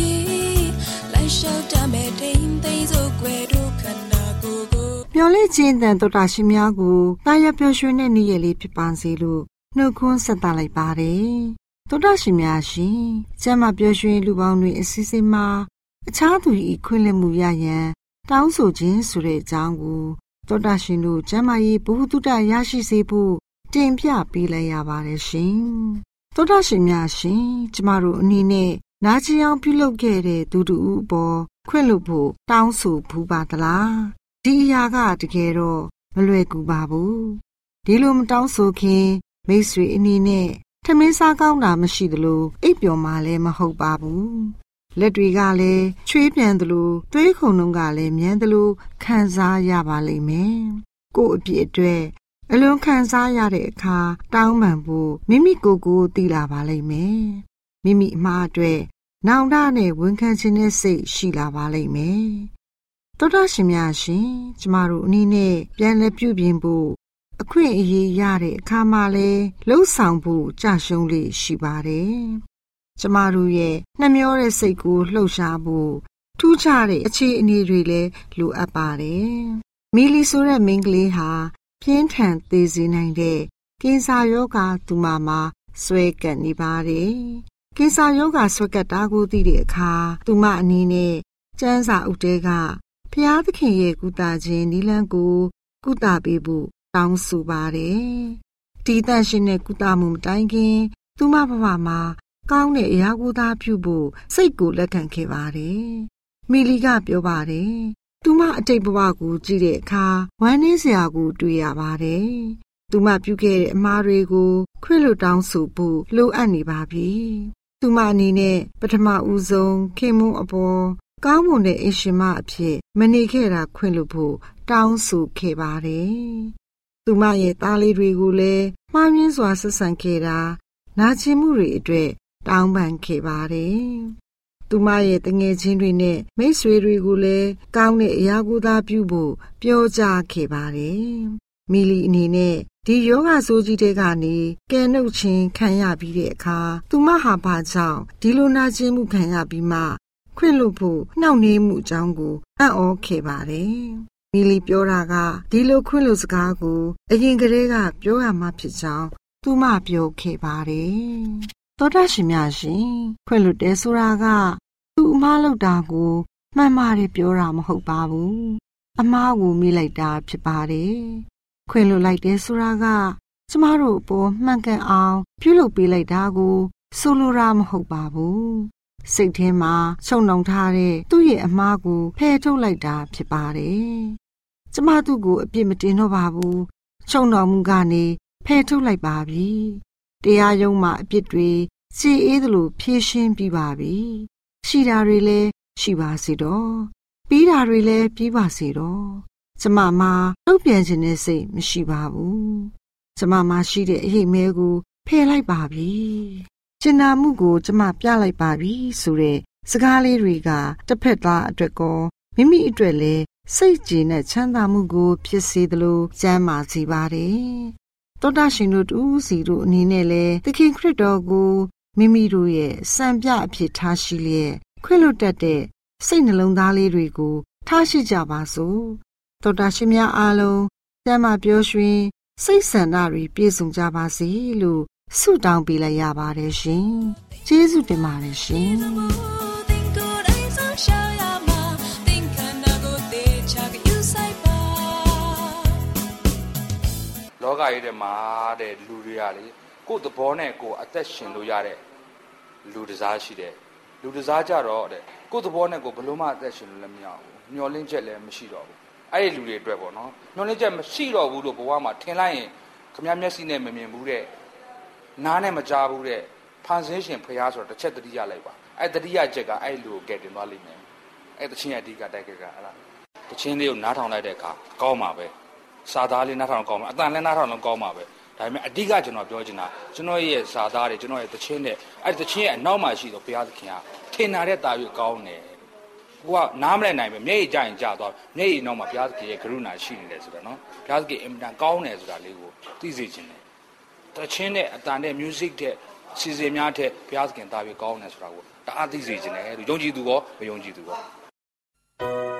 ေ လျှောက်တမဲ့တိမ်သိမ်းစို့ွယ်တို့ခန္ဓာကိုယ်ကိုမျော်လင့်ခြင်းတန်တော်တာရှင်များကိုတာယာပျော်ရွှင်တဲ့နေ့ရက်လေးဖြစ်ပါစေလို့နှုတ်ခွန်းဆက်သလိုက်ပါတယ်တော်တာရှင်များရှင်ကျမ်းမာပျော်ရွှင်လူပေါင်းတွေအစည်းအဝေးမှာအခြားသူ၏ခွင့်လင့်မှုရရန်တောင်းဆိုခြင်းဆိုတဲ့အကြောင်းကိုတော်တာရှင်တို့ကျမ်းမာရေးဘုဟုတုတရရှိစေဖို့တင်ပြပေးလိုက်ရပါတယ်ရှင်တော်တာရှင်များရှင် ကျမတို့အနေနဲ့ နာကျင်အောင်ပြုလုပ်ခဲ့တဲ့သူတူအပေါ်ခွင့်လို့ဖို့တောင်းဆိုဘူးပါသလားဒီအရာကတကယ်တော့မလွယ်ကူပါဘူးဒီလိုမတောင်းဆိုခင် မိတ်ဆွေအနေနဲ့ထမင်းစားကောင်းတာမရှိသလိုအိပ်ပျော်မှလည်းမဟုတ်ပါဘူးလက်တွေကလည်းချွေးပြန်သလိုတွေးခုံလုံးကလည်းမြန်းသလိုခံစားရပါလိမ့်မယ်ကို့အပြစ်အတွက်အလွန်ခံစားရတဲ့အခါတောင်းပန်ဖို့မိမိကိုယ်ကိုသိလာပါလိမ့်မယ်မိမိအမှားအတွက် နောင်တနဲ့ဝန်ခံခြင်းနဲ့စိတ်ရှိလာပါလိမ့်မယ်။သောတာရှင်များရှင်ကျမတို့အနည်းနဲ့ပြန်လဲပြုပြင်ဖို့အခွင့်အရေးရတဲ့အခါမှာလဲလှုပ်ဆောင်ဖို့ကြရှုံးလေးရှိပါတယ်။ကျမတို့ရဲ့နှမျောတဲ့စိတ်ကိုလှုပ်ရှားဖို့ထူးခြားတဲ့အခြေအနေတွေလည်းလိုအပ်ပါတယ်။မီလီဆိုတဲ့မိန်းကလေးဟာပြင်းထန်သေးစေနိုင်တဲ့ကင်ဆာရောဂါသူမမှာဆွဲကပ်နေပါတယ်။ ကင်ဆာရောဂါဆွဲကပ်တာကိုသိတဲ့အခါသူမအနေနဲ့ကျန်းစာဥတဲကဖျားသခင်ရဲ့ကုသခြင်းနီလန်းကိုကုသပေးဖို့တောင်းဆိုပါတယ်။ဒီတန့်ရှင်တဲ့ကုသမှုမတိုင်ခင် သူမဘဝမှာကောင်းတဲ့အရာကိုသာပြုဖို့စိတ်ကိုလက်ခံခဲ့ပါတယ်။မီလီကပြောပါတယ်။သူမအတိတ်ဘဝကိုကြည့်တဲ့အခါဝမ်းနည်းစရာကိုတွေ့ရပါတယ်။သူမပြုခဲ့တဲ့အမှားတွေကိုခွင့်လွှတ်တောင်းဆိုဖို့လိုအပ်နေပါပြီ။ သူမအနေနဲ့ပထမဦးဆုံးခင်မုန်းအပေါ်ကောင်းမွန်တဲ့အရှင်မအဖြစ်မနေခဲ့တာခွင့်လွှတ်ဖို့တောင်းဆိုခဲ့ပါတယ်။သူမရဲ့သားလေးတွေကိုလည်းမှားယွင်းစွာဆက်ဆံခဲ့တာနာကျင်မှုတွေအတွက်တောင်းပန်ခဲ့ပါတယ်။သူမရဲ့တငယ်ချင်းတွေနဲ့မိတ်ဆွေတွေကိုလည်းကောင်းတဲ့အရာကိုသာပြုဖို့ပြောကြားခဲ့ပါတယ်။မီလီအနေနဲ့ ဒီယောဂဆိုးကြီးတဲ့ကနေကဲနှုတ်ခြင်းခံရပြီးတဲ့အခါသူမဟာဘာကြောင့်ဒီလိုနာကျင်မှုခံရပြီးမှ ခွင့်လွှတ်ဖို့နှောင့်နှေးမှုအကြောင်းကိုအံ့ဩခဲ့ပါတယ်။မီလီပြောတာကဒီလိုခွင့်လွှတ်စကားကိုအရင်ကတည်းကပြောရမှာဖြစ်ကြောင်းသူမပြောခဲ့ပါတယ်။သောတာရှင်များရှင်ခွင့်လွှတ်တယ်ဆိုတာကသူအမားလောက်တာကိုမှန်ပါတယ်ပြောတာမဟုတ်ပါဘူး။အမားကိုမိလိုက်တာဖြစ်ပါတယ်။ ခွင့်လွှတ်လိုက်တယ်ဆိုတာက ကျမတို့အပေါ်မှန်ကန်အောင် ပြုလုပ်ပေးလိုက်တာကို ဆိုလိုတာမဟုတ်ပါဘူးစိတ်ထဲမှာချုံနှောင်ထားတဲ့သူ့ရဲ့အမားကိုဖယ်ထုတ်လိုက်တာဖြစ်ပါတယ်ကျမသူ့ကိုအပြစ်မတင်တော့ပါဘူးချုံနှောင်မှုကနေဖယ်ထုတ်လိုက်ပါပြီတရားရုံးမှာအပြစ်တွေစီအေးသလိုဖြည့်ရှင်းပြီးပါပြီရှိတာတွေလည်းရှိပါစေတော့ပြီးတာတွေလည်းပြီးပါစေတော့ ကျမမှာတုံ့ပြန်ခြင်းနဲ့စိတ်မရှိပါဘူးကျမမှာရှိတဲ့အရေးမဲကိုဖယ်လိုက်ပါပြီ။ကျင်နာမှုကိုကျမပြလိုက်ပါပြီဆိုတဲ့စကားလေးတွေကတစ်ဖက်သားအတွက်ကောမိမိအတွက်လည်းစိတ်ကြည်နဲ့ချမ်းသာမှုကို ဖြစ်စေသလိုကျမ်းမာစေပါတယ်။သောတာရှင်တို့တူစီတို့အနေနဲ့လည်းသခင်ခရစ်တော်ကိုမိမိတို့ရဲ့စံပြအဖြစ်ထားရှိလျက်ခွင့်လွတ်တတ်တဲ့စိတ်နှလုံးသားလေးတွေကို ထားရှိကြပါစို့။ သောတာရှင်များအားလုံးကျမ်းမာပျော်ရွှင် စိတ်ဆန္ဒတွေပြည့်စုံကြပါစေလို့ဆုတောင်းပေးလိုက်ရပါတယ်ရှင်။ကျေးဇူးတင်ပါတယ်ရှင်။လောကကြီးထဲမှာတဲ့လူတွေကလေကိုယ်သဘောနဲ့ကိုယ်အသက်ရှင်လို့ရတဲ့လူတစားရှိတယ်လူတစားကြတော့တဲ့ကိုယ်သဘောနဲ့ကိုယ်ဘလို့မှအသက်ရှင်လို့လည်းမရဘူးမျောလင့်ချက်လည်းမရှိတော့ဘူး အဲ့ဒီလူတွေအတွက်ပေါ့နော်မျောလင့်ချက်မရှိတော့ဘူးလို့ဘဝမှာထင်လိုက်ရင်ခမမျက်စိနဲ့မမြင်ဘူးတဲ့နားနဲ့မကြားဘူးတဲ့ဖန်ဆင်းရှင်ဖရာဆိုတော့တစ်ချက်တတိယလိုက်ပါအဲ့တတိယချက်ကအဲ့လူကိုကဲတင်သွားလိမ့်မယ်အဲ့တချင်းရဲ့အဓိကတိုက်ခဲ့ကအဲ့ဒါတချင်းလေးကိုနားထောင်လိုက်တဲ့အခါကောင်းပါပဲစာသားလေးနားထောင်ကောင်းပါအတန်လည်းနားထောင်တော့ကောင်းပါပဲဒါပေမဲ့အဓိကကျွန်တော်ပြောချင်တာကျွန်တော်ရဲ့စာသားတွေကျွန်တော်ရဲ့တချင်းနဲ့အဲ့တချင်းရဲ့အနောက်မှာရှိတော့ဘုရားသခင်ကထင်နာတဲ့တာယူကောင်းတယ် ကိုကနားမလဲနိုင်ပဲမျက်ရည်ကြရင်ကြာသွားမျက်ရည်နောက်မှာဘုရားသခင်ရဲ့ကရုဏာရှိနေတယ်ဆိုတော့နော်ဘုရားသခင်အင်မတန်ကောင်းတယ်ဆိုတာလေးကိုသိစေခြင်းတယ်တချင်းနဲ့အတန်နဲ့ music တဲ့စီစဉ်များတဲ့ဘုရားသခင်တာပြီးကောင်းတယ်ဆိုတာကိုတအားသိစေခြင်းတယ်သူယုံကြည်သူရောမယုံကြည်သူရော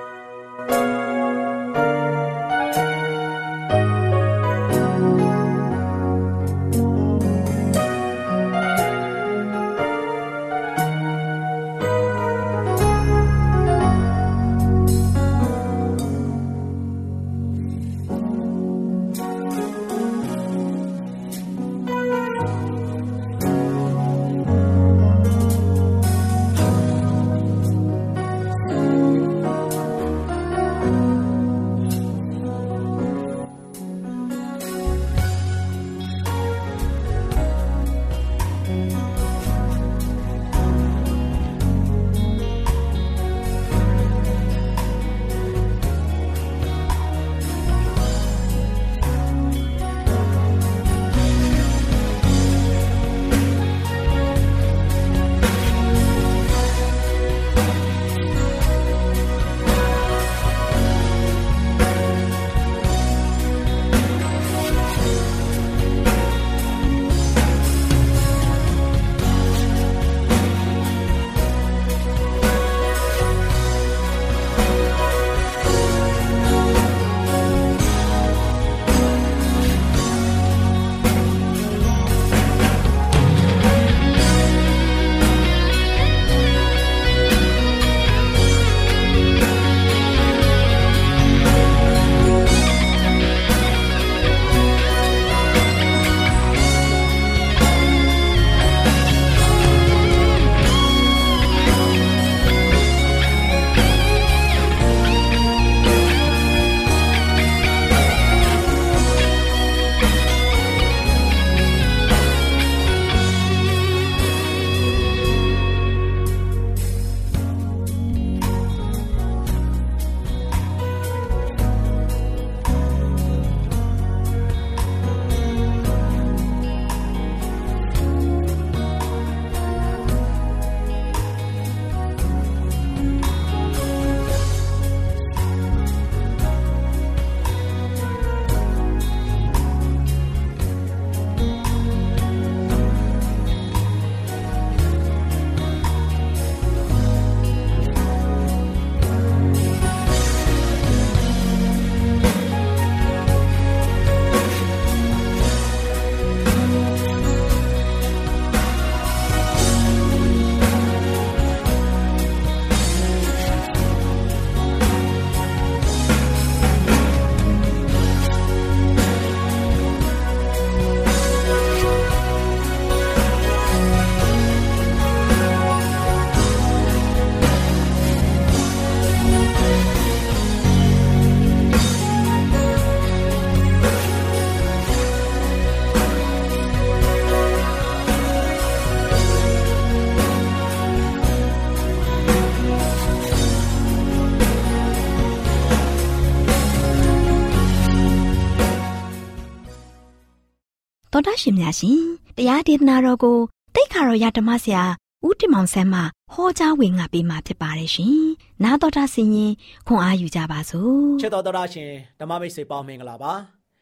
ရှင်များရှင်တရားဒေသနာတော်ကိုတိတ်ခါတော်ရဓမ္မဆရာဦးတင်မောင်ဆန်းမှဟောကြားဝင်ငါပေးมาဖြစ်ပါတယ်ရှင်။နာတော်တာဆင်ရင်ခွန်အားယူကြပါစို့။ချစ်တော်တော်ရှင်ဓမ္မမိတ်ဆွေပေါင်းမင်္ဂလာပါ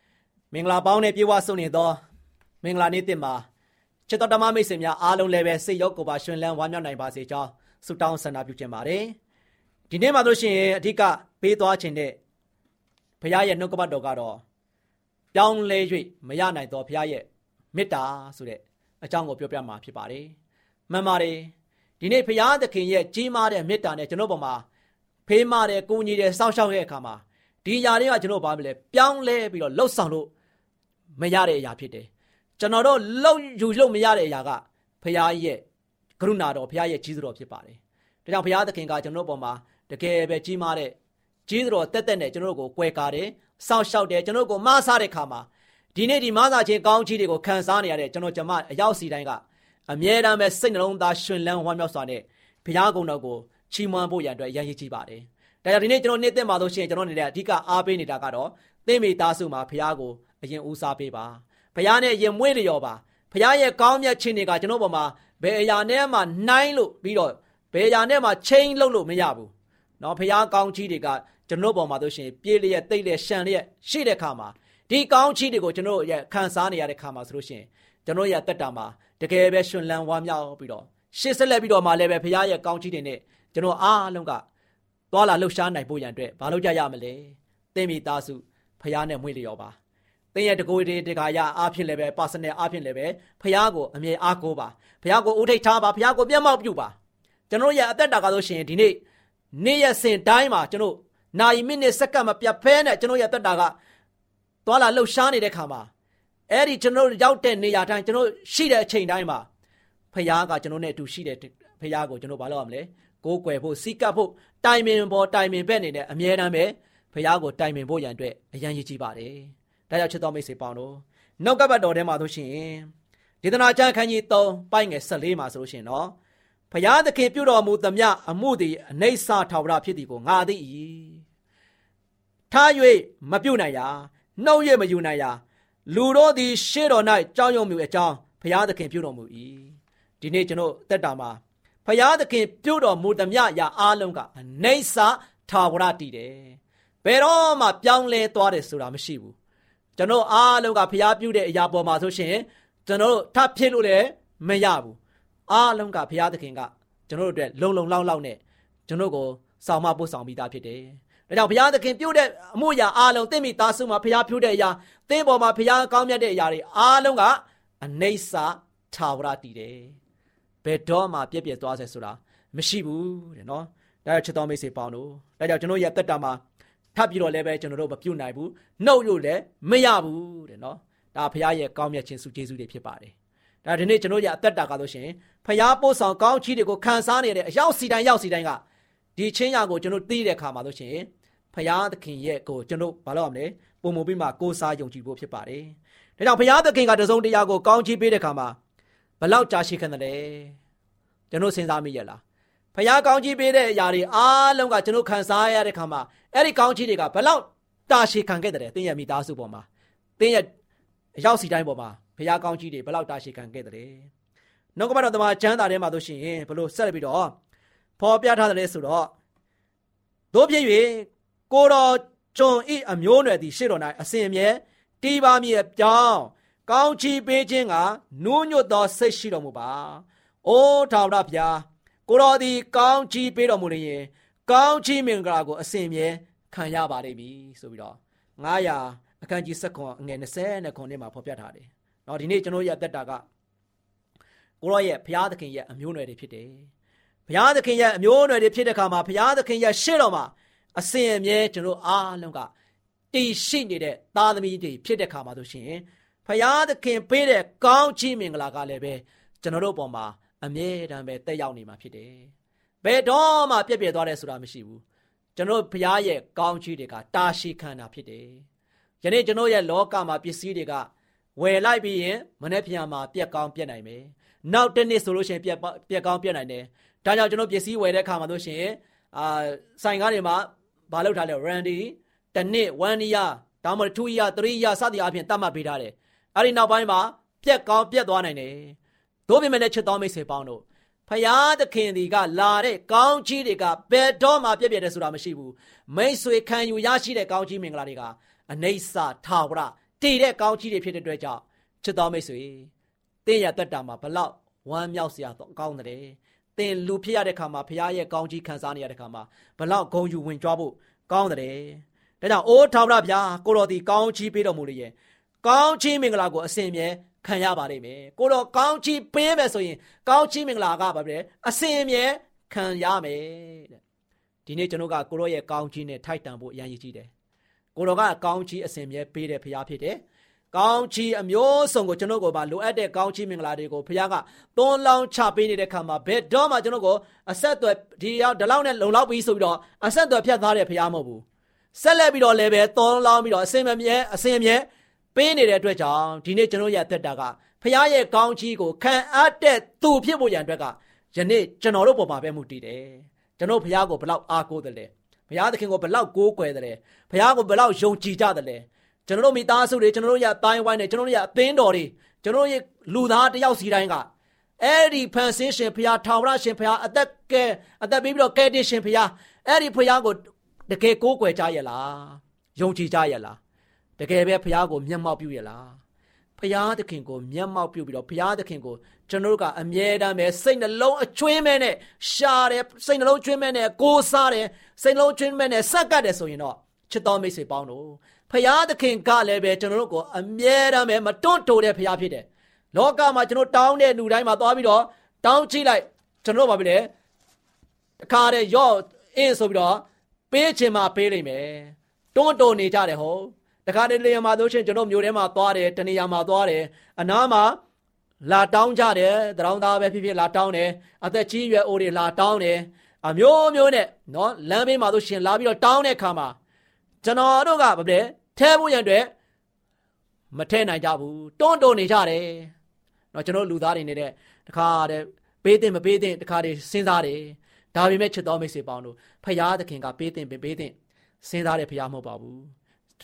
။မင်္ဂလာပေါင်းနဲ့ပြေဝဆုံနေသောမင်္ဂလာနေ့တင်မှာချစ်တော်ဓမ္မမိတ်ဆွေများအားလုံးလည်းပဲစိတ်ရောကိုယ်ပါရှင်လန်းဝမ်းမြောက်နိုင်ပါစေကြောင်းဆုတောင်းဆန္ဒပြုချင်ပါတယ်။ဒီနေ့မှာလို့ရှိရင်အဓိကပေးသွားခြင်းတဲ့ဘုရားရဲ့နှုတ်ကပတ်တော်ကတော့ပြောင်းလဲ၍မရနိုင်သောဘုရားရဲ့ မေတ္တာဆိုတဲ့အကြောင်းကိုပြောပြမှာဖြစ်ပါတယ်။မှန်ပါတယ်။ဒီနေ့ဘုရားသခင်ရဲ့ကြီးမားတဲ့မေတ္တာနဲ့ကျွန်တော်ပေါ်မှာဖေးမာတဲ့ကိုကြီးတဲ့စောင့်ရှောက်ရဲ့အခါမှာဒီຢာတွေကကျွန်တော်ဘာမလဲပြောင်းလဲပြီးတော့လှုပ်ဆောင်လို့မရတဲ့အရာဖြစ်တယ်။ကျွန်တော်တို့လှုပ်ယူလို့မရတဲ့အရာကဘုရားရဲ့ကရုဏာတော်ဘုရားရဲ့ကြီးစွာတော်ဖြစ်ပါတယ်။ဒါကြောင့်ဘုရားသခင်ကကျွန်တော်ပေါ်မှာတကယ်ပဲကြီးမားတဲ့ကြီးစွာတော်တက်တက်နဲ့ကျွန်တော်တို့ကိုကွယ်ကာတယ်စောင့်ရှောက်တယ်ကျွန်တော်ကိုမဆားတဲ့ခါမှာ ဒီနေ့ဒီမဆာခြင်းကောင်းချီးတွေကိုခံစားနေရတဲ့ကျွန်တော်ကျမအရောက်စီတိုင်းကအမြဲတမ်းပဲစိတ်နှလုံးသားရှင်လန်းဝမ်းမြောက်စွာနဲ့ဘုရားကုံတော်ကိုချီးမွမ်းဖို့ရန်အတွက်ရည်ရည်ကြည့်ပါတယ်။ဒါကြောင့်ဒီနေ့ကျွန်တော်နေ့သက်မှာလို့ရှိရင်ကျွန်တော်နေတဲ့အဓိကအားပေးနေတာကတော့သင်မိသားစုမှာဘုရားကိုအရင်ဦးစားပေးပါ။ဘုရားနဲ့ရင်မွေးလျော်ပါ။ဘုရားရဲ့ကောင်းမြတ်ခြင်းတွေကကျွန်တော်ပေါ်မှာဘယ်အရာနဲ့မှနှိုင်းလို့ပြီးတော့ဘယ်အရာနဲ့မှချိန်လို့လို့မရဘူး။နော်ဘုရားကောင်းချီးတွေကကျွန်တော်ပေါ်မှာတို့ရှင်ပြေးလျက်တိတ်လျက်ရှန်လျက်ရှိတဲ့ခါမှာ ဒီကောင်းချီးတွေကိုကျွန်တော်ရဲ့ခံစားနေရတဲ့ခါမှာဆိုလို့ရှင်ကျွန်တော်ရဲ့တက်တာမှာတကယ်ပဲရှင်လန်းဝါမြောက်ပြီးတော့ရှေ့ဆက်လက်ပြီးတော့မှလည်းပဲဘုရားရဲ့ကောင်းချီးတွေနဲ့ကျွန်တော်အားလုံးကသွာလာလှုပ်ရှားနိုင်ဖို့ရန်အတွက်ဘာလို့ကြရမလဲသင်မိသားစုဘုရားနဲ့မွေးလျော်ပါသင်ရဲ့တကိုယ်တည်းတခါရအားဖြင့်လည်းပဲ personal အားဖြင့်လည်းပဲဘုရားကိုအမြဲအားကိုးပါဘုရားကိုဦးထိတ်ထားပါဘုရားကိုမျက်မှောက်ပြုပါကျွန်တော်ရဲ့အသက်တာကဆိုရှင်ဒီနေ့နေ့ရက်စဉ်တိုင်းမှာကျွန်တော်နာရီမိနစ်စက္ကန့်မပြတ်ဖဲနဲ့ကျွန်တော်ရဲ့တက်တာက သွာလာလှုပ်ရှားနေတဲ့ခါမှာအဲ့ဒီကျွန်တော်ရောက်တဲ့နေရာတိုင်းကျွန်တော်ရှိတဲ့အချိန်တိုင်းမှာဖခင်ကကျွန်တော်နဲ့အတူရှိတဲ့ဖခင်ကိုကျွန်တော်ဘာလုပ်ရမလဲကိုးကွယ်ဖို့စီကပ်ဖို့တိုင်ပင်ပေါ်တိုင်ပင်ဘက်နေတဲ့အမြဲတမ်းပဲဖခင်ကိုတိုင်ပင်ဖို့ရန်အတွက်အရန်ရည်ကြီးပါတယ်ဒါကြောင့်ချစ်တော်မိတ်ဆွေပေါင်းတို့နောက်ကပတ်တော်ထဲမှာဆိုရှင်ဒေသနာကျမ်းခန်းကြီး3ပိုင်းငယ်14မှာဆိုလို့ရှင်နော်ဖျားသခင်ပြုတော်မူသမျှအမှုသည်အနေဆာထာဝရဖြစ်သည်ကိုငါသိ၏ထား၍မပြုတ်နိုင်ရာ နှုတ်၍မယူနိုင်ရာလူတို့သည်ရှေ့တော်၌ကြောက်ရွံ့မှုအကြောင်းဘုရားသခင်ပြုတော်မူ၏ဒီနေ့ကျွန်တော်တက်တာမှာဘုရားသခင်ပြုတော်မူသမျှရာအားလုံးကအနေဆာထာဝရတည်တယ်ဘယ်တော့မှပြောင်းလဲသွားတယ်ဆိုတာမရှိဘူးကျွန်တော်အားလုံးကဘုရားပြုတဲ့အရာပေါ်မှာဆိုရှင်ကျွန်တော်ထပ်ဖြစ်လို့လည်းမရဘူးအားလုံးကဘုရားသခင်ကကျွန်တော်တို့အတွက်လုံလုံလောက်လောက်နဲ့ကျွန်တော်ကိုဆောင်မပို့ဆောင်ပြီးသားဖြစ်တယ် ဒါကြောင့်ဘုရားသခင်ပြုတဲ့အမှုရာအားလုံးသင်မိသားစုမှာဘုရားပြုတဲ့အရာသင်ပေါ်မှာဘုရားကောင်းမြတ်တဲ့အရာတွေအားလုံးကအနိစ္စထာဝရတည်တယ်။ဘယ်တော့မှပြည့်ပြည့်သွားစေဆိုတာမရှိဘူးတဲ့နော်။ဒါကြောင့်ချစ်တော်မိတ်ဆွေပေါင်းတို့ဒါကြောင့်ကျွန်တော်ရဲ့တက်တာမှာထပ်ပြီးတော့လည်းပဲကျွန်တော်တို့မပြုတ်နိုင်ဘူး။နှုတ်လို့လည်းမရဘူးတဲ့နော်။ဒါဘုရားရဲ့ကောင်းမြတ်ခြင်းစုကျေးဇူးတွေဖြစ်ပါတယ်။ဒါဒီနေ့ကျွန်တော်ရဲ့အသက်တာကလို့ရှိရင်ဘုရားပို့ဆောင်ကောင်းချီးတွေကိုခံစားနေတဲ့အရောက်စီတိုင်းရောက်စီတိုင်းကဒီချင်းရာကိုကျွန်တော်သိတဲ့ခါမှာလို့ရှိရင် ဖရာသခင်ရဲ့ကိုကျွန်တော်ဘာလို့ရမလဲပုံမပြီးမှကိုးစားယုံကြည်ဖို့ဖြစ်ပါတယ်။ဒါကြောင့်ဖရာသခင်ကတစုံတရာကိုကောင်းချီးပေးတဲ့ခါမှာဘလောက်ကြာရှိခန့်တယ်ကျွန်တော်စဉ်းစားမိရလား။ဖရာကောင်းချီးပေးတဲ့အရာတွေအားလုံးကကျွန်တော်ခံစားရတဲ့ခါမှာအဲ့ဒီကောင်းချီးတွေကဘလောက်တာရှည်ခံခဲ့တယ်တင်းရဲ့မိသားစုပေါ်မှာတင်းရဲ့အရောက်စီတိုင်းပေါ်မှာဖရာကောင်းချီးတွေဘလောက်တာရှည်ခံခဲ့တယ်။နောက်ကမှတော့တမန်ကျမ်းစာထဲမှာဆိုရှင်ဘလို့ဆက်ပြီးတော့ဖော်ပြထားတယ်ဆိုတော့တို့ဖြစ်၍ ကိုတော်ကျွန်ဤအမျိုးနွယ်သည်ရှေ့တော်၌အစဉ်အမြဲတီးပါမည်အကြောင်းကောင်းချီးပေးခြင်းကနူးညွတ်သောစိတ်ရှိတော်မူပါ။အိုးထာဝရဘုရားကိုတော်သည်ကောင်းချီးပေးတော်မူလျင်ကောင်းချီးမင်္ဂလာကိုအစဉ်အမြဲခံရပါလိမ့်မည်ဆိုပြီးတော့900အခန်းကြီး7ခွန်အငယ်20နဲ့ခွန်ထဲမှာဖော်ပြထားတယ်။နော်ဒီနေ့ကျွန်တော်ရဲ့အသက်တာကကိုရောရဲ့ဘုရားသခင်ရဲ့အမျိုးနွယ်တွေဖြစ်တယ်။ဘုရားသခင်ရဲ့အမျိုးနွယ်တွေဖြစ်တဲ့အခါမှာဘုရားသခင်ရဲ့ရှေ့တော်မှာ အစဉ်အမြဲကျွန်တော်အားလုံးကတည်ရှိနေတဲ့သားသမီးတွေဖြစ်တဲ့ခါမှာဆိုရှင်ဖရာသခင်ပေးတဲ့ကောင်းချီးမင်္ဂလာကလည်းပဲကျွန်တော်တို့ပေါ်မှာအမြဲတမ်းပဲတက်ရောက်နေမှာဖြစ်တယ်။ဘယ်တော့မှပြည့်ပြည့်သွားတယ်ဆိုတာမရှိဘူး။ကျွန်တော်ဖရာရဲ့ကောင်းချီးတွေကတာရှိခံတာဖြစ်တယ်။ယနေ့ကျွန်တော်ရဲ့လောကမှာပစ္စည်းတွေကဝယ်လိုက်ပြီးရင်မနေ့ပြန်မှာပြက်ကောင်းပြက်နိုင်မယ်။နောက်တစ်နေ့ဆိုလို့ရှိရင်ပြက်ပြက်ကောင်းပြက်နိုင်တယ်။ဒါကြောင့်ကျွန်တော်ပစ္စည်းဝယ်တဲ့အခါမှာဆိုရှင်အာဆိုင်ကားတွေမှာ ဘာလုပ်ထားလဲ Randy တနစ်1 year ဒါမှမဟုတ်2 year 3 year စသည်အပြင်တတ်မှတ်ပေးထားတယ်အဲ့ဒီနောက်ပိုင်းမှာပြက်ကောင်းပြက်သွားနိုင်တယ်တို့ပြင်မဲ့ချစ်တော်မိတ်ဆွေပေါင်းတို့ဖယားသခင်ဒီကလာတဲ့ကောင်းကြီးတွေကဘယ်တော့မှပြည့်ပြည့်တယ်ဆိုတာမရှိဘူးမိတ်ဆွေခံယူရရှိတဲ့ကောင်းကြီးမင်္ဂလာတွေကအနေဆာထာဝရတည်တဲ့ကောင်းကြီးတွေဖြစ်တဲ့အတွက်ကြောင့်ချစ်တော်မိတ်ဆွေတင်းရတက်တာမှာဘလောက်ဝမ်းမြောက်စရာကောင်းတယ်တ င်လူဖြစ်ရတဲ့ခါမှာဖရားရဲ့ကောင်းကြီးခံစားနေရတဲ့ခါမှာဘလောက်ဂုံယူဝင်ကြွားဖို့ကောင်းတယ်ဒါကြောင့်အိုးထောင်ရဗျာကိုတော်ဒီကောင်းချီးပေးတော်မူလေရဲ့ကောင်းချီးမင်္ဂလာကိုအစဉ်မြဲခံရပါလိမ့်မယ်ကိုတော်ကောင်းချီးပေးမယ်ဆိုရင်ကောင်းချီးမင်္ဂလာကဘာပဲအစဉ်မြဲခံရမယ်တဲ့ဒီနေ့ကျွန်တော်ကကိုတော်ရဲ့ကောင်းချီးနဲ့ထိုက်တန်ဖို့အရန်ရည်ကြည့်တယ်ကိုတော်ကကောင်းချီးအစဉ်မြဲပေးတဲ့ဖရားဖြစ်တယ် ကောင်းချီးအမျိုးစုံကိုကျွန်တော်ကိုပါလိုအပ်တဲ့ကောင်းချီးမင်္ဂလာတွေကိုဖခင်ကသွန်းလောင်းချပေးနေတဲ့ခါမှာဘယ်တော့မှကျွန်တော်ကိုအဆက်အသွယ်ဒီရောက်ဒီလောက်နဲ့လုံလောက်ပြီးဆိုပြီးတော့အဆက်အသွယ်ဖြတ်သားတဲ့ဖခင်မဟုတ်ဘူးဆက်လက်ပြီးတော့လည်းပဲသွန်းလောင်းပြီးတော့အစင်မမြဲအစင်မြဲပေးနေတဲ့အတွက်ကြောင့်ဒီနေ့ကျွန်တော်ရဲ့သက်တာကဖခင်ရဲ့ကောင်းချီးကိုခံအပ်တဲ့သူဖြစ်ဖို့ရန်အတွက်ကယနေ့ကျွန်တော်တို့ပေါ်မှာပဲမှုတည်တယ်ကျွန်တော်ဖခင်ကိုဘလောက်အားကိုးတယ်လဲဘုရားသခင်ကိုဘလောက်ကိုးကွယ်တယ်လဲဘုရားကိုဘလောက်ယုံကြည်ကြတယ်လဲ ကျွန်တော်တို့မိသားစုတွေကျွန်တော်တို့ရဲ့တိုင်းဝိုင်းတွေကျွန်တော်တို့ရဲ့အသင်းတော်တွေကျွန်တော်တို့ရဲ့လူသားတယောက်စီတိုင်းကအဲ့ဒီဖန်ဆင်းရှင်ဖရာထာဝရရှင်ဖရာအသက်ကဲအသက်ပေးပြီးတော့ကဲတင်ရှင်ဖရာအဲ့ဒီဖရာကိုတကယ်ကိုးကွယ်ကြရဲ့လားယုံကြည်ကြရဲ့လားတကယ်ပဲဖရာကိုမျက်မှောက်ပြုရဲ့လားဖရာသခင်ကိုမျက်မှောက်ပြုပြီးတော့ဖရာသခင်ကိုကျွန်တော်တို့ကအမြဲတမ်းပဲစိတ်နှလုံးအကျွင်းမဲ့နဲ့ရှာတယ်စိတ်နှလုံးကျွင်းမဲ့နဲ့ကိုးစားတယ်စိတ်နှလုံးကျွင်းမဲ့နဲ့ဆက်ကတ်တယ်ဆိုရင်တော့ချစ်တော်မိတ်ဆွေပေါင်းတို့ ဖရာသခင်ကလည်းပဲကျွန်တော်တို့ကိုအမြဲတမ်းပဲမတွန့်တိုတဲ့ဖရာဖြစ်တယ်။လောကမှာကျွန်တော်တောင်းတဲ့လူတိုင်းမှာသွားပြီးတော့တောင်းကြည့်လိုက်ကျွန်တော်တို့ဘာဖြစ်လဲ။တခါတည်းရော့အင်းဆိုပြီးတော့ပေးချင်မှပေးလိမ့်မယ်။တွန့်တိုနေကြတယ်ဟုတ်။တခါတည်းလေမှာတို့ချင်းကျွန်တော်မျိုးထဲမှာသွားတယ်တနေရာမှာသွားတယ်အနားမှာလာတောင်းကြတယ်တရောင်းသားပဲဖြစ်ဖြစ်လာတောင်းတယ်အသက်ကြီးရွယ်အိုတွေလာတောင်းတယ်အမျိုးမျိုးနဲ့နော်လမ်းဘေးမှာတို့ရှင်လာပြီးတော့တောင်းတဲ့ခါမှာကျွန်တော်တို့ကဘာလဲ ထဲဖို့ရန်အတွက်မထဲနိုင်ကြဘူးတွန်းတုံနေကြတယ်เนาะကျွန်တော်လူသားတွေနေတဲ့တခါတည်းပေးတဲ့မပေးတဲ့တခါတည်းစဉ်းစားတယ်ဒါပေမဲ့ချစ်တော်မိတ်ဆွေပေါင်းတို့ဖရာသခင်ကပေးတဲ့ပေးတဲ့စဉ်းစားတဲ့ဖရာမဟုတ်ပါဘူး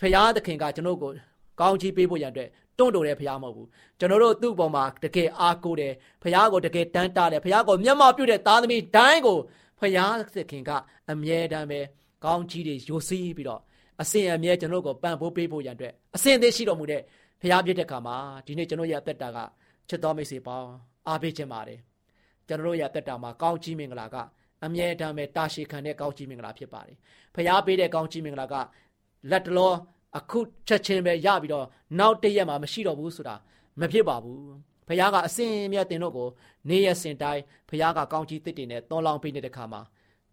ဖရာသခင်ကကျွန်တော်ကိုကောင်းချီးပေးဖို့ရန်အတွက်တွန့်တိုတဲ့ဖရားမဟုတ်ဘူးကျွန်တော်တို့သူ့ပေါ်မှာတကယ်အားကိုးတယ်ဖရားကိုတကယ်တန်းတားတယ်ဖရားကိုမျက်မှောက်ပြုတဲ့သားသမီးတိုင်းကိုဖရားသခင်ကအမြဲတမ်းပဲကောင်းချီးတွေယိုစီးပြီးတော့ အစဉ်အမြဲကျွန်တော်ကိုပံ့ပိုးပေးဖို့ရန်အတွက်အစဉ်သေးရှိတော်မူတဲ့ဖရားပြည့်တဲ့ခါမှာဒီနေ့ကျွန်တော်ရဲ့အသက်တာကချစ်တော်မိတ်ဆွေပေါင်းအားပေးခြင်းပါတယ်ကျွန်တော်ရဲ့အသက်တာမှာကောင်းချီးမင်္ဂလာကအမြဲတမ်းပဲတာရှည်ခံတဲ့ကောင်းချီးမင်္ဂလာဖြစ်ပါတယ်ဖရားပေးတဲ့ကောင်းချီးမင်္ဂလာကလက်တလောအခုချက်ချင်းပဲရပြီးတော့နောက်တရက်မှာမရှိတော့ဘူးဆိုတာမဖြစ်ပါဘူးဖခင်ကအစင်မြတ်တင်တို့ကိုနေရစင်တိုင်းဖခင်ကကောင်းကြီးတစ်တင်နဲ့သွန်လောင်းပေးနေတဲ့ခါမှာ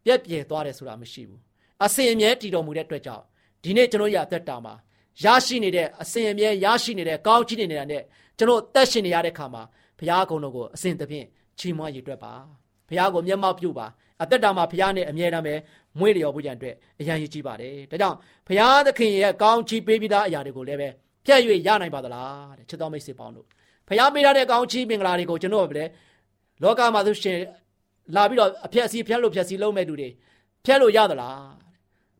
ပြက်ပြဲသွားတယ်ဆိုတာမရှိဘူးအစင်အမြဲတည်တော်မူတဲ့အတွက်ကြောင့် ဒီနေ့ကျွန်တော်ရအသက်တာမှာရရှိနေတဲ့အစဉ်အမြဲရရှိနေတဲ့ကောင်းချီးနေတာနဲ့ကျွန်တော်တက်ရှင်နေရတဲ့ခါမှာဘုရားကုံတော်ကိုအစဉ်သဖြင့်ချီးမွမ်းရည်တွက်ပါဘုရားကိုမျက်မှောက်ပြုပါအသက်တာမှာဘုရားနဲ့အမြဲတမ်းပဲမွေးလျော်ဖို့ကြံအတွက်အရန်ရည်ကြီးပါတယ်ဒါကြောင့်ဘုရားသခင်ရဲ့ကောင်းချီးပေးပြီးသားအရာတွေကိုလည်းပဲပြည့်၍ရနိုင်ပါသလားတဲ့ချစ်တော်မိတ်ဆွေပေါင်းတို့ဘုရားပေးထားတဲ့ကောင်းချီးမင်္ဂလာတွေကိုကျွန်တော်ပဲလောကမှာဆိုရှင်လာပြီးတော့အဖြက်စီးဖြက်လို့ဖြက်စီးလုံးမဲ့လူတွေဖြက်လို့ရသလား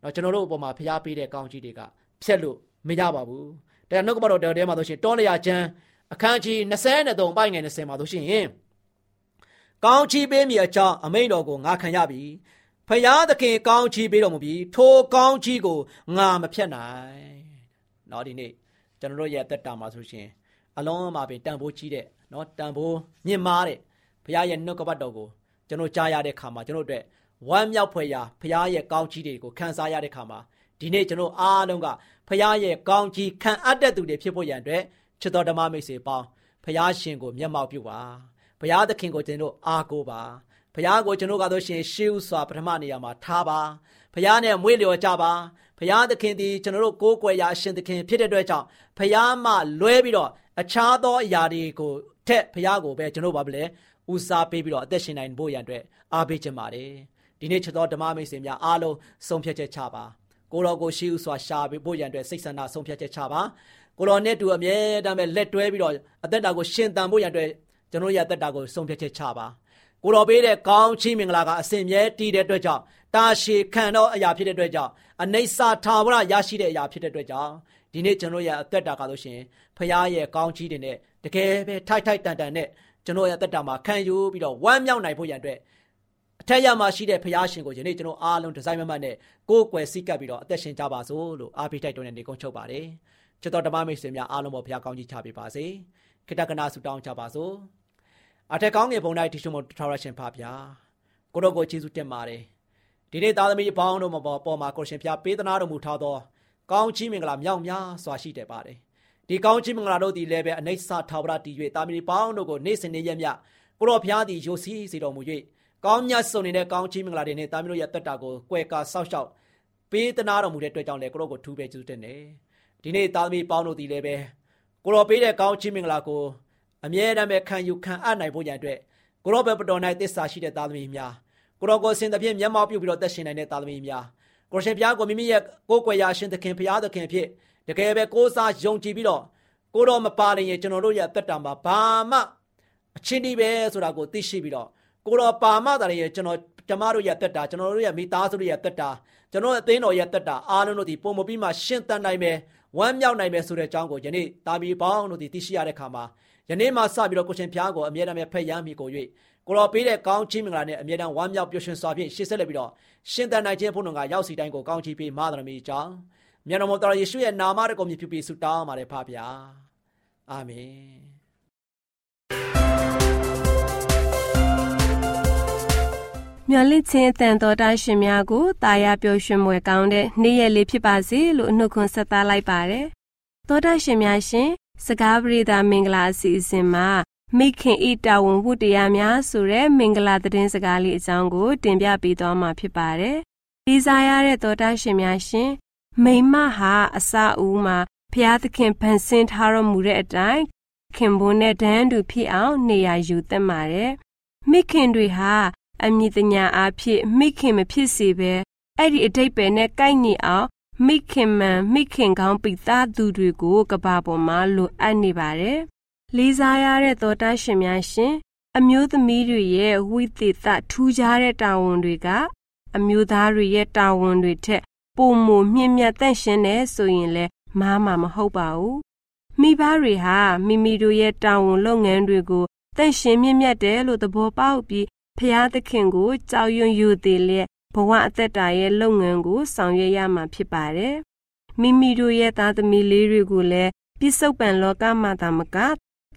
နော်ကျွန်တော်တို့အပေါ်မှာဖျားပေးတဲ့ကောင်းကြီးတွေကဖြက်လို့မရပါဘူးတရားနှုတ်ကပတော်တော်ထဲမှာဆိုရှင်တောလျာချမ်းအခန်းကြီး23ပိုင်ငယ်20မှာဆိုရှင်ကောင်းချီးပေးမိအကြောင်းအမိန်တော်ကိုငါခံရပြီဖယားသခင်ကောင်းချီးပေးတော်မူပြီးထိုကောင်းချီးကိုငါမဖြတ်နိုင်နော်ဒီနေ့ကျွန်တော်တို့ရဲ့အသက်တာမှာဆိုရှင်အလုံးမှာပင်တန်ဖိုးကြီးတဲ့နော်တန်ဖိုးမြင့်မားတဲ့ဘုရားရဲ့နှုတ်ကပတ်တော်ကိုကျွန်တော်ကြားရတဲ့ခါမှာကျွန်တော်တို့အတွက် ဝမ်းမြောက်ဖွယ်ရာဖရားရဲ့ကောင်းကြီးတွေကိုခံစားရတဲ့ခါမှာဒီနေ့ကျွန်တော်အားလုံးကဖရားရဲ့ကောင်းကြီးခံအပ်တဲ့သူတွေဖြစ်ဖို့ရန်အတွက်ချစ်တော်ဓမ္မမိတ်ဆွေပေါင်းဖရားရှင်ကိုမျက်မှောက်ပြုပါဖရားသခင်ကိုကျွန်တော်အားကိုးပါဖရားကိုကျွန်တော်ကတော့ရှင်ရှေးဥစွာပထမနေရာမှာထားပါဖရားနဲ့မွေးလျော်ကြပါဖရားသခင်ဒီကျွန်တော်တို့ကိုးကွယ်ရာအရှင်သခင်ဖြစ်တဲ့အတွက်ကြောင့်ဖရားမှလွဲပြီးတော့အခြားသောအရာတွေကိုထက်ဖရားကိုပဲကျွန်တော်ဘာဖြစ်လဲဦးစားပေးပြီးတော့အသက်ရှင်နိုင်ဖို့ရန်အတွက်အားပေးခြင်းပါတယ် ဒီနေ့ချက်တော်ဓမ္မမိတ်ဆွေများအားလုံးဆုံးဖြတ်ချက်ချပါကိုတော်ကိုရှိဥစွာရှာဖို့ရန်အတွက်စိတ်ဆန္ဒဆုံးဖြတ်ချက်ချပါကိုတော်နဲ့တူအမြဲတမ်းပဲလက်တွဲပြီးတော့အသက်တာကိုရှင်သန်ဖို့ရန်အတွက်ကျွန်တော်ရဲ့အသက်တာကိုဆုံးဖြတ်ချက်ချပါကိုတော်ပေးတဲ့ကောင်းချီးမင်္ဂလာကအစဉ်မြဲတည်တဲ့အတွက်ကြောင့်တာရှည်ခံသောအရာဖြစ်တဲ့အတွက်ကြောင့်အနေစာထာဝရရရှိတဲ့အရာဖြစ်တဲ့အတွက်ကြောင့်ဒီနေ့ကျွန်တော်ရဲ့အသက်တာကားလို့ရှင်ဖခင်ရဲ့ကောင်းချီးတွေနဲ့တကယ်ပဲထိုက်ထိုက်တန်တန်နဲ့ကျွန်တော်ရဲ့အသက်တာမှာခံယူပြီးတော့ဝမ်းမြောက်နိုင်ဖို့ရန်အတွက် အထက်ရမှာရှိတဲ့ဖခင်ရှင်ကိုယနေ့ကျွန်တော်အားလုံးဒီဇိုင်းမမတ်နဲ့ကိုယ်ကွယ်စိတ်ကပ်ပြီးတော့အသက်ရှင်ကြပါစို့လို့အားပေးတိုက်တွန်းနေကုန်းချုပ်ပါတယ်ချစ်တော်ဓမ္မမိတ်ဆွေများအားလုံးပေါ်ဖခင်ကောင်းချီးချပေးပါစေခိတ္တကနာဆုတောင်းကြပါစို့အထက်ကောင်းငယ်ဘုံတိုင်းတရှိမထောရရှင်ဖပါဗျာကိုတော့ကိုကျေးဇူးတင်ပါတယ်ဒီနေ့သားသမီးအပေါင်းတို့မှာပေါ်မှာကိုရှင်ဖျားပေးသနာတော်မူထားသောကောင်းချီးမင်္ဂလာမြောက်များစွာရှိတယ်ပါတယ်ဒီကောင်းချီးမင်္ဂလာတို့သည်လည်းပဲအနိစ္စထာဝရတည်၍သားသမီးပေါင်းတို့ကိုနေ့စဉ်နေ့ရက်မြကိုတော်ဖျားသည်ယိုစီးစေတော်မူ၍ ကောင်းမြတ်စုံနေတဲ့ကောင်းချီးမင်္ဂလာတွေနဲ့သားသမီးတို့ရဲ့တက်တာကိုကွယ်ကာဆောက်ရှောက်ပေးသနာတော်မူတဲ့အတွက်ကြောင့်လည်းကိုတော်ကိုထူးပဲကျေးဇူးတင်တယ်ဒီနေ့သားသမီးပေါင်းတို့သည်လည်းပဲကိုတော်ပေးတဲ့ကောင်းချီးမင်္ဂလာကိုအမြဲတမ်းပဲခံယူခံအပ်နိုင်ဖို့ရန်အတွက်ကိုတော်ဘယ်ပတော်၌တစ္ဆာရှိတဲ့သားသမီးများကိုတော်ကိုစင်သဖြင့်မျက်မှောက်ပြုပြီးတော့တက်ရှင်နိုင်တဲ့သားသမီးများကိုရှင်ဘုရားကိုမိမိရဲ့ကိုယ်ကွယ်ရာရှင်သခင်ဘုရားသခင်ဖြစ်တကယ်ပဲကိုးစားယုံကြည်ပြီးတော့ကိုတော်မပါရင်ကျွန်တော်တို့ရဲ့တက်တာမှာဘာမှအချင်းဒီပဲဆိုတာကိုသိရှိပြီးတော့ ကိုတော်ပါမတာရဲ့ကျွန်တော်ကျမတို့ရဲ့တက်တာကျွန်တော်တို့ရဲ့မိသားစုတို့ရဲ့တက်တာကျွန်တော်အသင်းတော်ရဲ့တက်တာအားလုံးတို့ဒီပုံမပြီးမှရှင်းတန်နိုင်မယ်ဝမ်းမြောက်နိုင်မယ်ဆိုတဲ့အကြောင်းကိုယနေ့တာမီပေါင်းတို့ဒီသိရှိရတဲ့ခါမှာယနေ့မှစပြီးတော့ကိုရှင်ဖျားကိုအမြဲတမ်းဖက်ရမ်းမိကို၍ကိုတော်ပေးတဲ့ကောင်းချီးမင်္ဂလာနဲ့အမြဲတမ်းဝမ်းမြောက်ပျော်ရွှင်စွာဖြင့်ရှေ့ဆက်လက်ပြီးတော့ရှင်တန်နိုင်ခြင်းဘုန်းတော်ကရောက်စီတိုင်းကိုကောင်းချီးပေးမာတော်မီကြောင်းမြတ်တော်မတော်ယေရှုရဲ့နာမတော်ကိုမြည်ပြီးဆုတောင်းပါတယ်ဖပါဗျာအာမင် မျော်လင့်ခြင်းအတန်တော်တာရှင်များကိုတာယာပျော်ရွှင်မွယ်ကောင်းတဲ့နေ့ရက်လေးဖြစ်ပါစေလို့အနှုတ်ခွန်းဆက်သလိုက်ပါတယ်။သောတာရှင်များရှင်စကားပရိသမင်္ဂလာအစီအစဉ်မှာမိခင်ဤတာဝန်ဝတ္တရားများဆိုတဲ့မင်္ဂလာသတင်းစကားလေးအကြောင်းကို တင်ပြပေးသွားမှာဖြစ်ပါတယ်။ဒီစားရတဲ့သောတာရှင်များရှင်မိမဟာအစအဦးမှာဖျားသခင်ဗန်ဆင်းထားတော်မူတဲ့အတိုင်းခင်ပွန်းနဲ့ဒန်းတူဖြစ်အောင်နေရာယူသင့်ပါတယ်။မိခင်တွေဟာ အမိတညာအားဖြင့်မိခင်မဖြစ်စေပဲအဲ့ဒီအတိတ်ပဲနဲ့ကိုက်ညီအောင်မိခင်မှန်မိခင်ကောင်းပိသားသူတွေကိုကဘာပေါ်မှာလိုအပ်နေပါတယ်။လေးစားရတဲ့သောတာရှင်များရှင်အမျိုးသမီးတွေရဲ့ဝိသေသထူးခြားတဲ့တာဝန်တွေက အမျိုးသားတွေရဲ့တာဝန်တွေထက်ပုံမမြင့်မြတ်တန့်ရှင်းတယ်ဆိုရင်လည်းမားမှာမဟုတ်ပါဘူး။မိဘတွေဟာမိမိတို့ရဲ့တာဝန်လုပ်ငန်းတွေကိုတန့်ရှင်းမြင့်မြတ်တယ်လို့သဘောပေါက်ပြီး ဖျားသခင်ကိုကြောက်ရွံ့ယူသေးလျက်ဘဝအသက်တာရဲ့လုပ်ငန်းကိုဆောင်ရွက်ရမှာဖြစ်ပါတယ်။မိမိတို့ရဲ့သားသမီးလေးတွေကိုလည်းပြစ္ဆုတ်ပံလောကမှာသာမက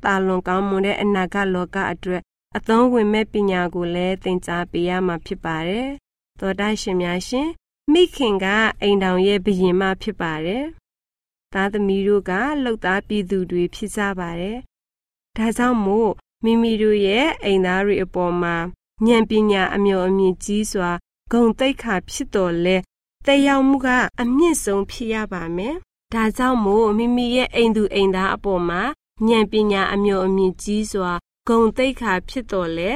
တာလွန်ကောင်းမွန်တဲ့အနာဂတ်လောကအတွက်အသုံးဝင်မဲ့ပညာကိုလည်းသင်ကြားပေးရမှာဖြစ်ပါတယ်။သောတာရှင်များရှင်မိခင်ကအိမ်တောင်ရဲ့ဘယင်မဖြစ်ပါတယ်။သားသမီးတို့ကလှုပ်သားပြည်သူတွေဖြစ်ကြပါတယ်။ဒါကြောင့်မို့မိမိတို့ရဲ့အိမ်သားတွေအပေါ်မှာ ဉာဏ်ပညာအမျိုးအမြင့်ကြီးစွာဂုံတိတ်ခါဖြစ်တော်လဲတက်ရောက်မှုကအမြင့်ဆုံးဖြစ်ရပါမယ်။ဒါကြောင့်မို့မိမိရဲ့အိမ်သူအိမ်သားအပေါ်မှာဉာဏ်ပညာအမျိုးအမြင့်ကြီးစွာဂုံတိတ်ခါဖြစ်တော်လဲ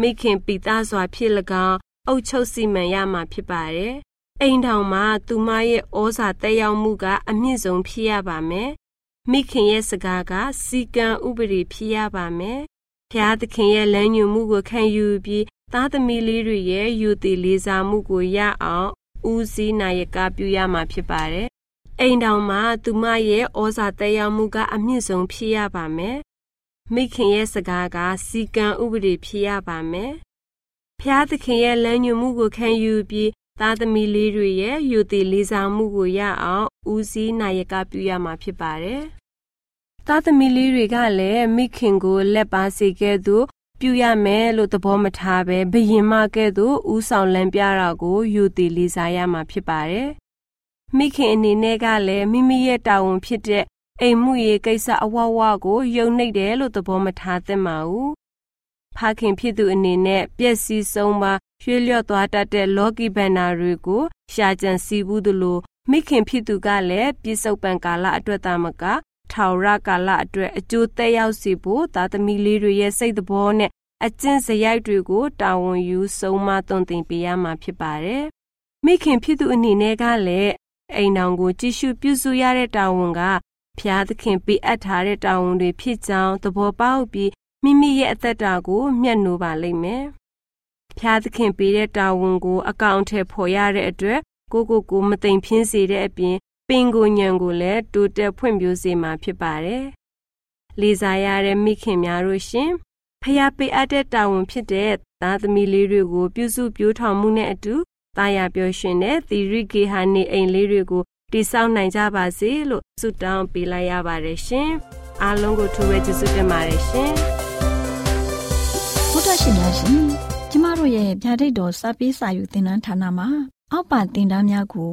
မိခင်ပိသားစွာဖြစ်၎င်းအုတ်ချုပ်စီမံရမှာဖြစ်ပါတယ်။အိမ်ထောင်မှာသူမရဲ့ဩဇာတက်ရောက်မှုကအမြင့်ဆုံးဖြစ်ရပါမယ်။မိခင်ရဲ့စကားကစီကံဥပဒေဖြစ်ရပါမယ်။ ဖျားသခင်ရဲ့လမ်းညွှန်မှုကိုခံယူပြီးသားသမီးလေးတွေရဲ့ယူတည်လေးစားမှုကိုရအောင်ဦးစီးနာယကပြုရမှာဖြစ်ပါတယ်။အိမ်တောင်မှာသူမရဲ့ဩဇာတက်ရောက်မှုကအမြင့်ဆုံးဖြစ်ရပါမယ်။မိခင်ရဲ့စကားကစီကံဥပဒေဖြစ်ရပါမယ်။ဖျားသခင်ရဲ့လမ်းညွှန်မှုကိုခံယူပြီးသားသမီးလေးတွေရဲ့ယူတည်လေးစားမှုကိုရအောင်ဦးစီးနာယကပြုရမှာဖြစ်ပါတယ်။ သားသမီးလေးတွေကလည်းမိခင်ကိုလက်ပါစေခဲ့သူပြုရမယ်လို့သဘောမထားပဲဘယင်မကဲ့သို့ဥဆောင်လမ်းပြတာကိုယူတည်လေးစားရမှာဖြစ်ပါတယ်။မိခင်အနေနဲ့ကလည်းမိမိရဲ့တာဝန်ဖြစ်တဲ့အိမ်မှုရေးကိစ္စအဝဝကိုယုံနှိပ်တယ်လို့သဘောမထားသင့်ပါဘူး။ဖခင်ဖြစ်သူအနေနဲ့ပျက်စီးဆုံးပါရွှေလျော့သွားတတ်တဲ့လောကီဗန္နာတွေကိုရှာကြံစီဘူးသလိုမိခင်ဖြစ်သူကလည်းပြစ္ဆုတ်ပံကာလအတွက်သာမက ထာဝရကာလအတွက်အကျိုးသက်ရောက်စေဖို့သားသမီးလေးတွေရဲ့စိတ်သဘောနဲ့အကျင့်စရိုက်တွေကိုတာဝန်ယူဆုံးမသွန်သင်ပေးရမှာဖြစ်ပါတယ်။မိခင်ဖြစ်သူအနေနဲ့ကလည်းအိမ်တော်ကိုကြည့်ရှုပြုစုရတဲ့တာဝန်ကဖျားသခင်ပေးအပ်ထားတဲ့တာဝန်တွေဖြစ်ကြောင်းသဘောပေါက်ပြီးမိမိရဲ့အသက်တာကိုမျှနှိုးပါလိမ့်မယ်။ဖျားသခင်ပေးတဲ့တာဝန်ကိုအကောင့်ထဲဖော်ရတဲ့အတွက်ကိုကိုကိုမသိမ်ဖြင်းစေတဲ့အပြင် ပင်ကိုညံကိုလည်းတိုးတက်ဖွံ့ဖြိုးစေမှာဖြစ်ပါတယ်။လေးစားရတဲ့မိခင်များတို့ရှင်ဖျားပေးအပ်တဲ့တာဝန်ဖြစ်တဲ့သားသမီးလေးတွေကို ပြုစုပြောထောင်မှုနဲ့အတူတာယာပျော်ရွှင်တဲ့သီရိကေဟာနေအိမ်လေးတွေကိုတိဆောက်နိုင်ကြပါစေလို့ဆုတောင်းပေးလိုက်ရပါတယ်ရှင်။အားလုံးကိုထိုးဝဲကျေးဇူးတင်ပါတယ်ရှင်။ဘုဒ္ဓရှင်များရှင်ကျမတို့ရဲ့ဗျာဒိတ်တော်စပေးစာယူတင်နန်းဌာနမှာအောက်ပါတင်ဒားများကို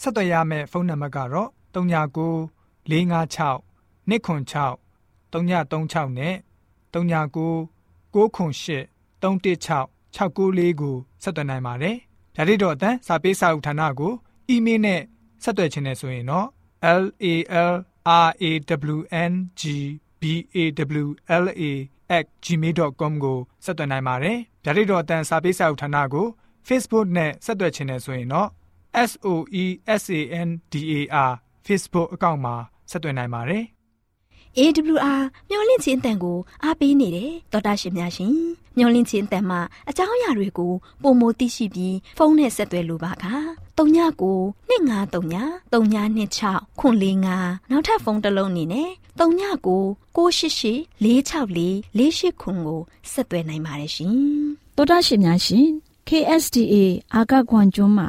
ဆက်သွယ်ရမယ့်ဖုန်းနံပါတ်ကတော့39 656 296 336နဲ့39 998 316 694ကိုဆက်သွင်းနိုင်ပါတယ်။ဒါ့အပြင်အတန်းစာပေးစာဥထာဏာကိုအီးမေးလ်နဲ့ဆက်သွယ်ခြင်းနဲ့ဆိုရင်တော့ l a l r a w n g b a w l a @gmail.com ကိုဆက်သွင်းနိုင်ပါတယ်။ဒါ့အပြင်အတန်းစာပေးစာဥထာဏာကို Facebook နဲ့ဆက်သွယ်ခြင်းနဲ့ဆိုရင်တော့ s o e s a n d a r Facebook အကောင့်မှာဆက်သွင်းနိုင်ပါတယ်။ AWR မျော်လင့်ခြင်းအတန်ကိုအားပေးနေတယ်တော်တာရှင်များရှင်မျော်လင့်ခြင်းအတန်မှာအကြောင်းအရာတွေကိုပုံမသိရှိပြီးဖုန်းနဲ့ဆက်သွယ်လိုပါက39 2939 3926ခွန်45နောက်ထပ်ဖုန်းတစ်လုံးနေနဲ့39 688 464 48ခွန်ကိုဆက်သွယ်နိုင်ပါတယ်ရှင်တော်တာရှင်များရှင် KSTA အာကခွန်ကျွန်းမှာ